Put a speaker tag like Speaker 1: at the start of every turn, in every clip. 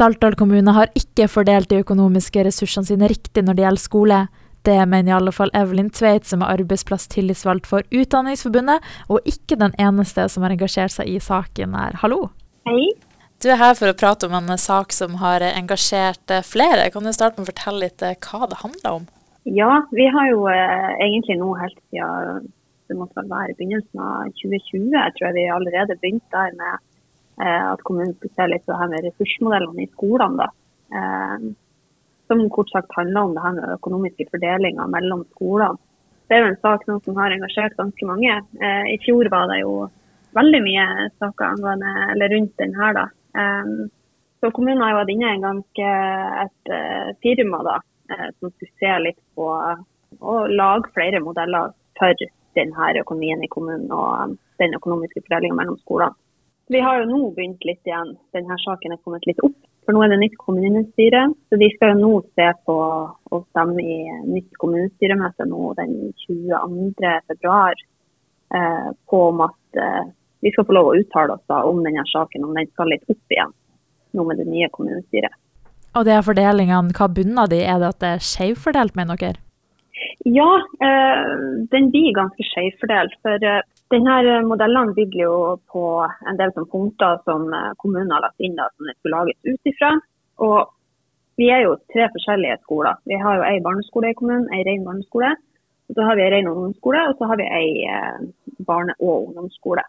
Speaker 1: Saltdal kommune har ikke fordelt de økonomiske ressursene sine riktig når det gjelder skole. Det mener i alle fall Evelyn Tveit, som er arbeidsplass-tillitsvalgt for Utdanningsforbundet, og ikke den eneste som har engasjert seg i saken her. Hallo.
Speaker 2: Hei.
Speaker 1: Du er her for å prate om en sak som har engasjert flere. Kan du starte med å fortelle litt eh, hva det handler om?
Speaker 2: Ja, vi har jo eh, egentlig nå helt siden det måtte vel være i begynnelsen av 2020, jeg tror jeg vi allerede begynte der med eh, at kommunen skulle se litt på det her med ressursmodellene i skolene. da. Eh, som kort sagt handler om det her med økonomiske fordelinger mellom skolene. Det er jo en sak som har engasjert ganske mange. Eh, I fjor var det jo veldig mye saker angående, eller rundt den her. da. Eh, så kommunen har jo vært inne i ganske et firma da, som skulle se litt på å lage flere modeller for denne økonomien i kommunen og den økonomiske fordelinga mellom skolene. Vi har jo nå begynt litt igjen. Denne saken er kommet litt opp for nå er det nytt kommunestyre. Så de skal jo nå se på å stemme i nytt kommunestyremøte nå den 22. februar eh, på om at eh, vi skal få lov å uttale oss da om denne saken, om den skal litt opp igjen nå med det nye kommunestyret.
Speaker 1: Og de fordelingene, hva bunner de? Er det at det er skjevfordelt, mener dere?
Speaker 2: Ja, eh, den blir ganske skjevfordelt. For eh, denne modellen bygger jo på en del punkter som eh, kommunen har lagt inn da, som det skulle lages ut ifra. Vi er jo tre forskjellige skoler. Vi har jo ei barneskole i kommunen, ei ren barneskole. Og så har vi ei ren ungdomsskole, og så har vi ei eh, barne- og ungdomsskole.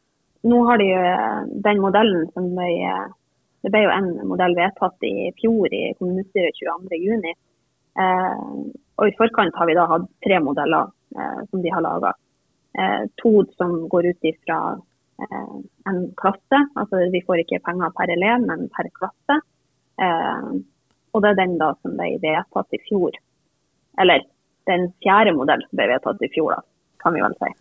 Speaker 2: Nå har de jo eh, den modellen som ble Det ble jo en modell vedtatt i fjor i kommunestyret 22.6. Eh, og i forkant har vi da hatt tre modeller eh, som de har laga. Eh, to som går ut ifra eh, en klasse. Altså vi får ikke penger per elev, men per klasse. Eh, og det er den da som ble vedtatt i fjor. Eller den fjerde modellen som ble vedtatt i fjor, da, kan vi vel si.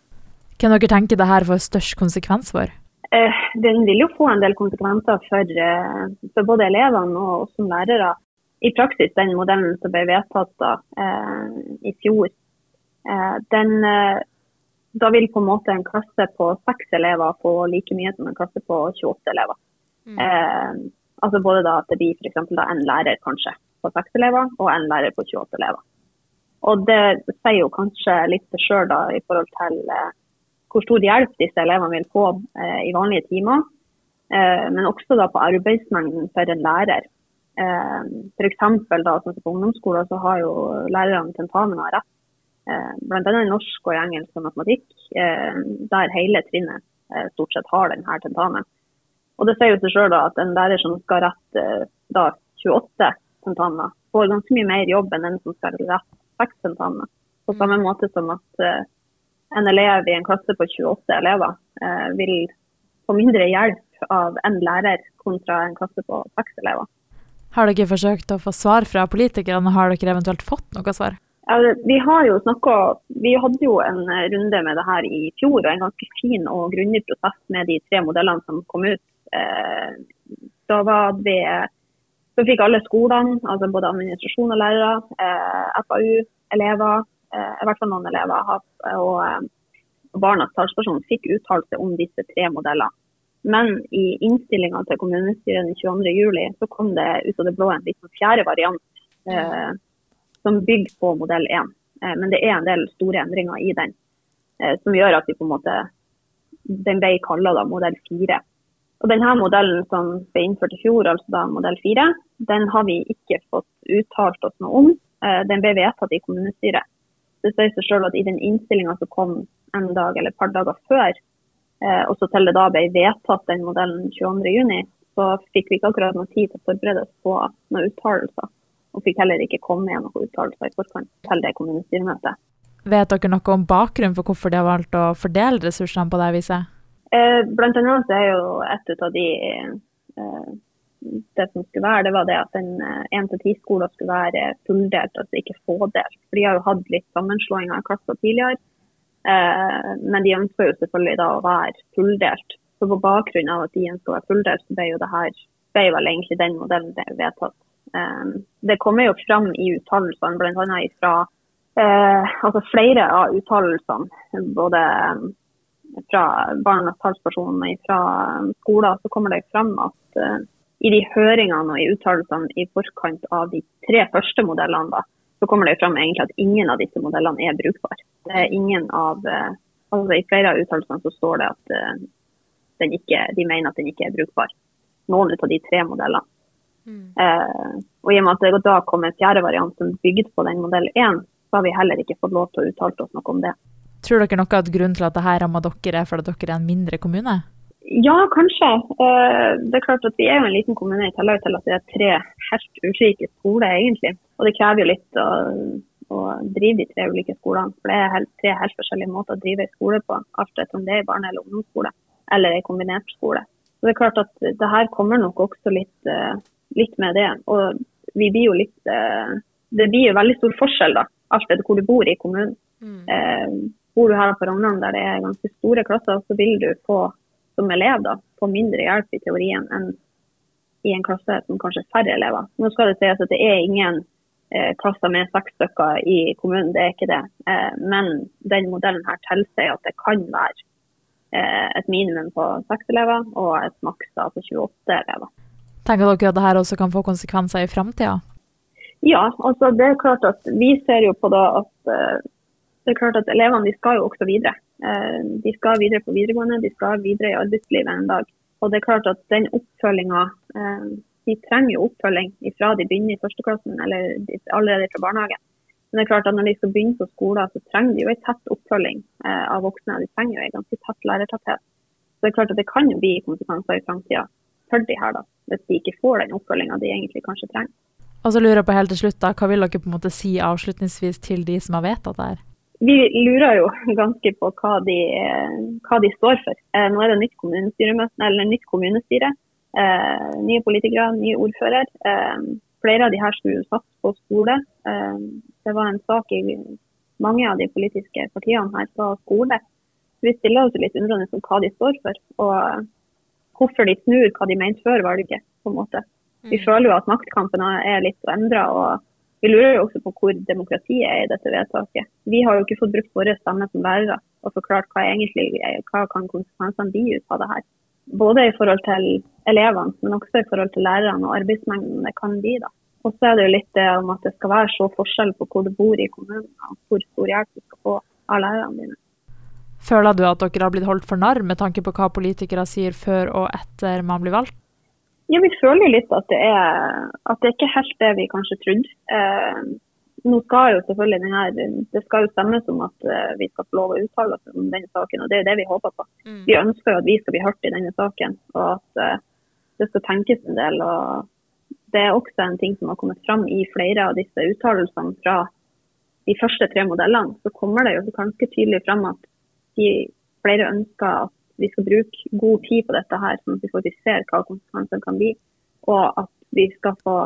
Speaker 1: Hvem dere tenker det her får størst konsekvens for?
Speaker 2: Eh, den vil jo få en del konsekvenser for, eh, for både elevene og oss som lærere. I praksis, den modellen som ble vedtatt da, eh, i fjor, den da vil på en måte en klasse på seks elever få like mye som en klasse på 28 elever. Mm. Eh, altså både da at det blir f.eks. en lærer kanskje på seks elever, og en lærer på 28 elever. Og det sier jo kanskje litt til sjøl i forhold til eh, hvor stor hjelp disse elevene vil få eh, i vanlige timer. Eh, men også da på arbeidsmengden for en lærer. Eh, F.eks. da sånn på ungdomsskolen så har jo lærerne tentamener rett bl.a. i norsk og engelsk og matematikk, eh, der hele trinnet eh, stort sett har denne tentamen. Og Det sier jo seg selv at en lærer som skal rette da 28 tentamer, får ganske mye mer jobb enn en som skal rette 6 tentamer. På samme mm. måte som at en elev i en klasse på 28 elever vil få mindre hjelp av en lærer kontra en klasse på 6 elever.
Speaker 1: Har dere forsøkt å få svar fra politikerne, har dere eventuelt fått noe svar?
Speaker 2: Vi har jo snakket, vi hadde jo en runde med det her i fjor, og en ganske fin og grundig prosess med de tre modellene som kom ut. Eh, da det så fikk alle skolene, altså både administrasjon og lærere, eh, FAU, elever, eh, i hvert fall noen elever, og barnas talsperson fikk uttalelse om disse tre modellene. Men i innstillinga til kommunestyret den 22.07 så kom det ut av det blå en litt fjerde variant som bygger på modell 1. Eh, men det er en del store endringer i den eh, som gjør at vi på en måte den ble kalla modell 4. Og denne modellen som ble innført i fjor, altså da modell 4, den har vi ikke fått uttalt oss noe om. Eh, den ble vedtatt i kommunestyret. Det sier seg selv at I den innstillinga som kom en dag eller et par dager før, og så til det da ble vedtatt den modellen 22.6, så fikk vi ikke akkurat noe tid til å forberede oss på noen uttalelser og fikk heller ikke komme med noen uttalelser i forkant til det kommunestyremøtet.
Speaker 1: Vet dere noe om bakgrunnen for hvorfor de har valgt å fordele ressursene på det viset?
Speaker 2: Eh, blant annet så er jo et av de eh, det som skulle være, det var det at en én til ti skoler skulle være fulldelt, altså ikke fådelt. For de har jo hatt litt sammenslåinger i klasser tidligere. Eh, men de ønsker jo selvfølgelig da å være fulldelt. Så på bakgrunn av at de ønsker å være fulldelt, så ble jo det her ble vel egentlig den modellen det vedtatt det kommer jo fram i uttalelsene, bl.a. fra eh, altså flere av uttalelsene, både ehm, fra barnas talspersoner fra ehm, skoler, så kommer det fram at, eh, i de høringene og i uttalelsene i forkant av de tre første modellene, da, så kommer det fram egentlig at ingen av disse modellene er brukbare. Eh, altså I flere av uttalelsene så står det at uh, ikke, de mener at den ikke er brukbar. Noen av de tre modellene. Mm. Uh, og i og med at det da kom en fjerde variant som bygde på den modell 1, så har vi heller ikke fått lov til å uttale oss noe om det.
Speaker 1: Tror dere noe at grunnen til at dette rammer dere er fordi dere er en mindre kommune?
Speaker 2: Ja, kanskje. Eh, det er klart at Vi er jo en liten kommune i tillegg til at det er tre helt ulike skoler, egentlig. Og det krever jo litt å, å drive de tre ulike skolene. For det er helt, tre helt forskjellige måter å drive en skole på. Alt etter om det er barne- eller ungdomsskole eller en kombinert skole. Så det er klart at det her kommer nok også litt, eh, litt med det. Og vi blir jo litt eh, Det blir jo veldig stor forskjell, da. Alt etter hvor du bor i kommunen. Mm. Bor du her på Rognan der det er ganske store klasser, så vil du få som elev da, få mindre hjelp i teorien enn i en klasse som kanskje er færre elever. Nå skal det sies at det er ingen eh, klasser med seks stykker i kommunen, det er ikke det. Eh, men den modellen her tilsier at det kan være eh, et minimum på seks elever og et maks på 28 elever.
Speaker 1: Tenker dere at dette også kan få konsekvenser i framtida?
Speaker 2: Ja, altså det er klart at vi ser jo på da at eh, det er klart at elevene de skal jo også videre. Eh, de skal videre på videregående, de skal videre i arbeidslivet en dag. Og det er klart at den oppfølginga eh, De trenger jo oppfølging fra de begynner i førsteklassen eller allerede fra barnehagen. Men det er klart at når de skal begynne på skolen, så trenger de jo en tett oppfølging av voksne. De trenger jo en ganske tett lærertetthet. Så det er klart at det kan jo bli konsekvenser i framtida for de her, da, hvis de ikke får den oppfølginga de egentlig kanskje trenger.
Speaker 1: Og så lurer jeg på helt til slutt, da, Hva vil dere på en måte si avslutningsvis til de som har vedtatt det her?
Speaker 2: vi lurer jo ganske på hva de, hva de står for. Eh, nå er det nytt, eller nytt kommunestyre. Eh, nye politikere, ny ordfører. Eh, flere av de her skulle satse på skole. det var en sak i mange av de politiske partiene her på skole. vi stiller oss litt undrende om hva de står for, og hvorfor de snur hva de mente før valget. på en måte. Vi mm. føler jo at maktkampen er litt endra. Og vi lurer jo også på hvor demokratiet er i dette vedtaket. Vi har jo ikke fått brukt våre stemmer som lærere og forklart hva, egentlig, hva kan konsekvensene bli ut av det her. Både i forhold til elevene, men også i forhold til lærerne og arbeidsmengden det kan bli. da. Og så er det jo litt det om at det skal være så forskjell på hvor du bor i kommunen, og hvor stor hjelp du skal få av lærerne dine.
Speaker 1: Føler du at dere har blitt holdt for narr med tanke på hva politikere sier før og etter man blir valgt?
Speaker 2: Ja, Vi føler litt at det, er, at det ikke er helt det vi kanskje trodde. Eh, nå skal jo selvfølgelig denne, Det skal jo stemmes om at uh, vi skal få lov å uttale oss om denne saken. og Det er det vi håper på. Mm. Vi ønsker jo at vi skal bli hørt i denne saken, og at eh, det skal tenkes en del. og Det er også en ting som har kommet fram i flere av disse uttalelsene fra de første tre modellene. Så kommer det jo ganske tydelig fram at de flere ønsker at vi skal bruke god tid på dette her, sånn at vi faktisk ser hva konsekvensene kan bli. Og at vi skal få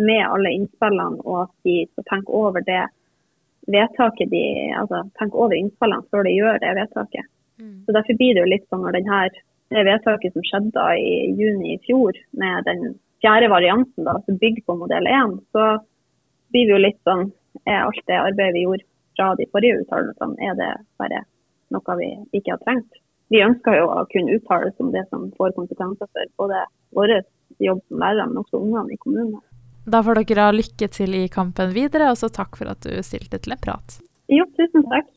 Speaker 2: med alle innspillene, og at de skal tenke over det vedtaket de, altså tenke over innspillene før de gjør det vedtaket. Mm. Så Derfor blir det jo litt sånn når denne, det vedtaket som skjedde i juni i fjor, med den fjerde varianten da, som bygger på modell 1, så blir vi jo litt sånn Er alt det arbeidet vi gjorde fra de forrige uttalelsene, er det bare noe vi ikke har trengt? vi ønsker jo å kunne uttale oss om det som får konsekvenser for både vår jobb som lærere, men også ungene i kommunen.
Speaker 1: Da får dere ha lykke til i kampen videre, og så takk for at du stilte til en prat.
Speaker 2: Jo, tusen takk.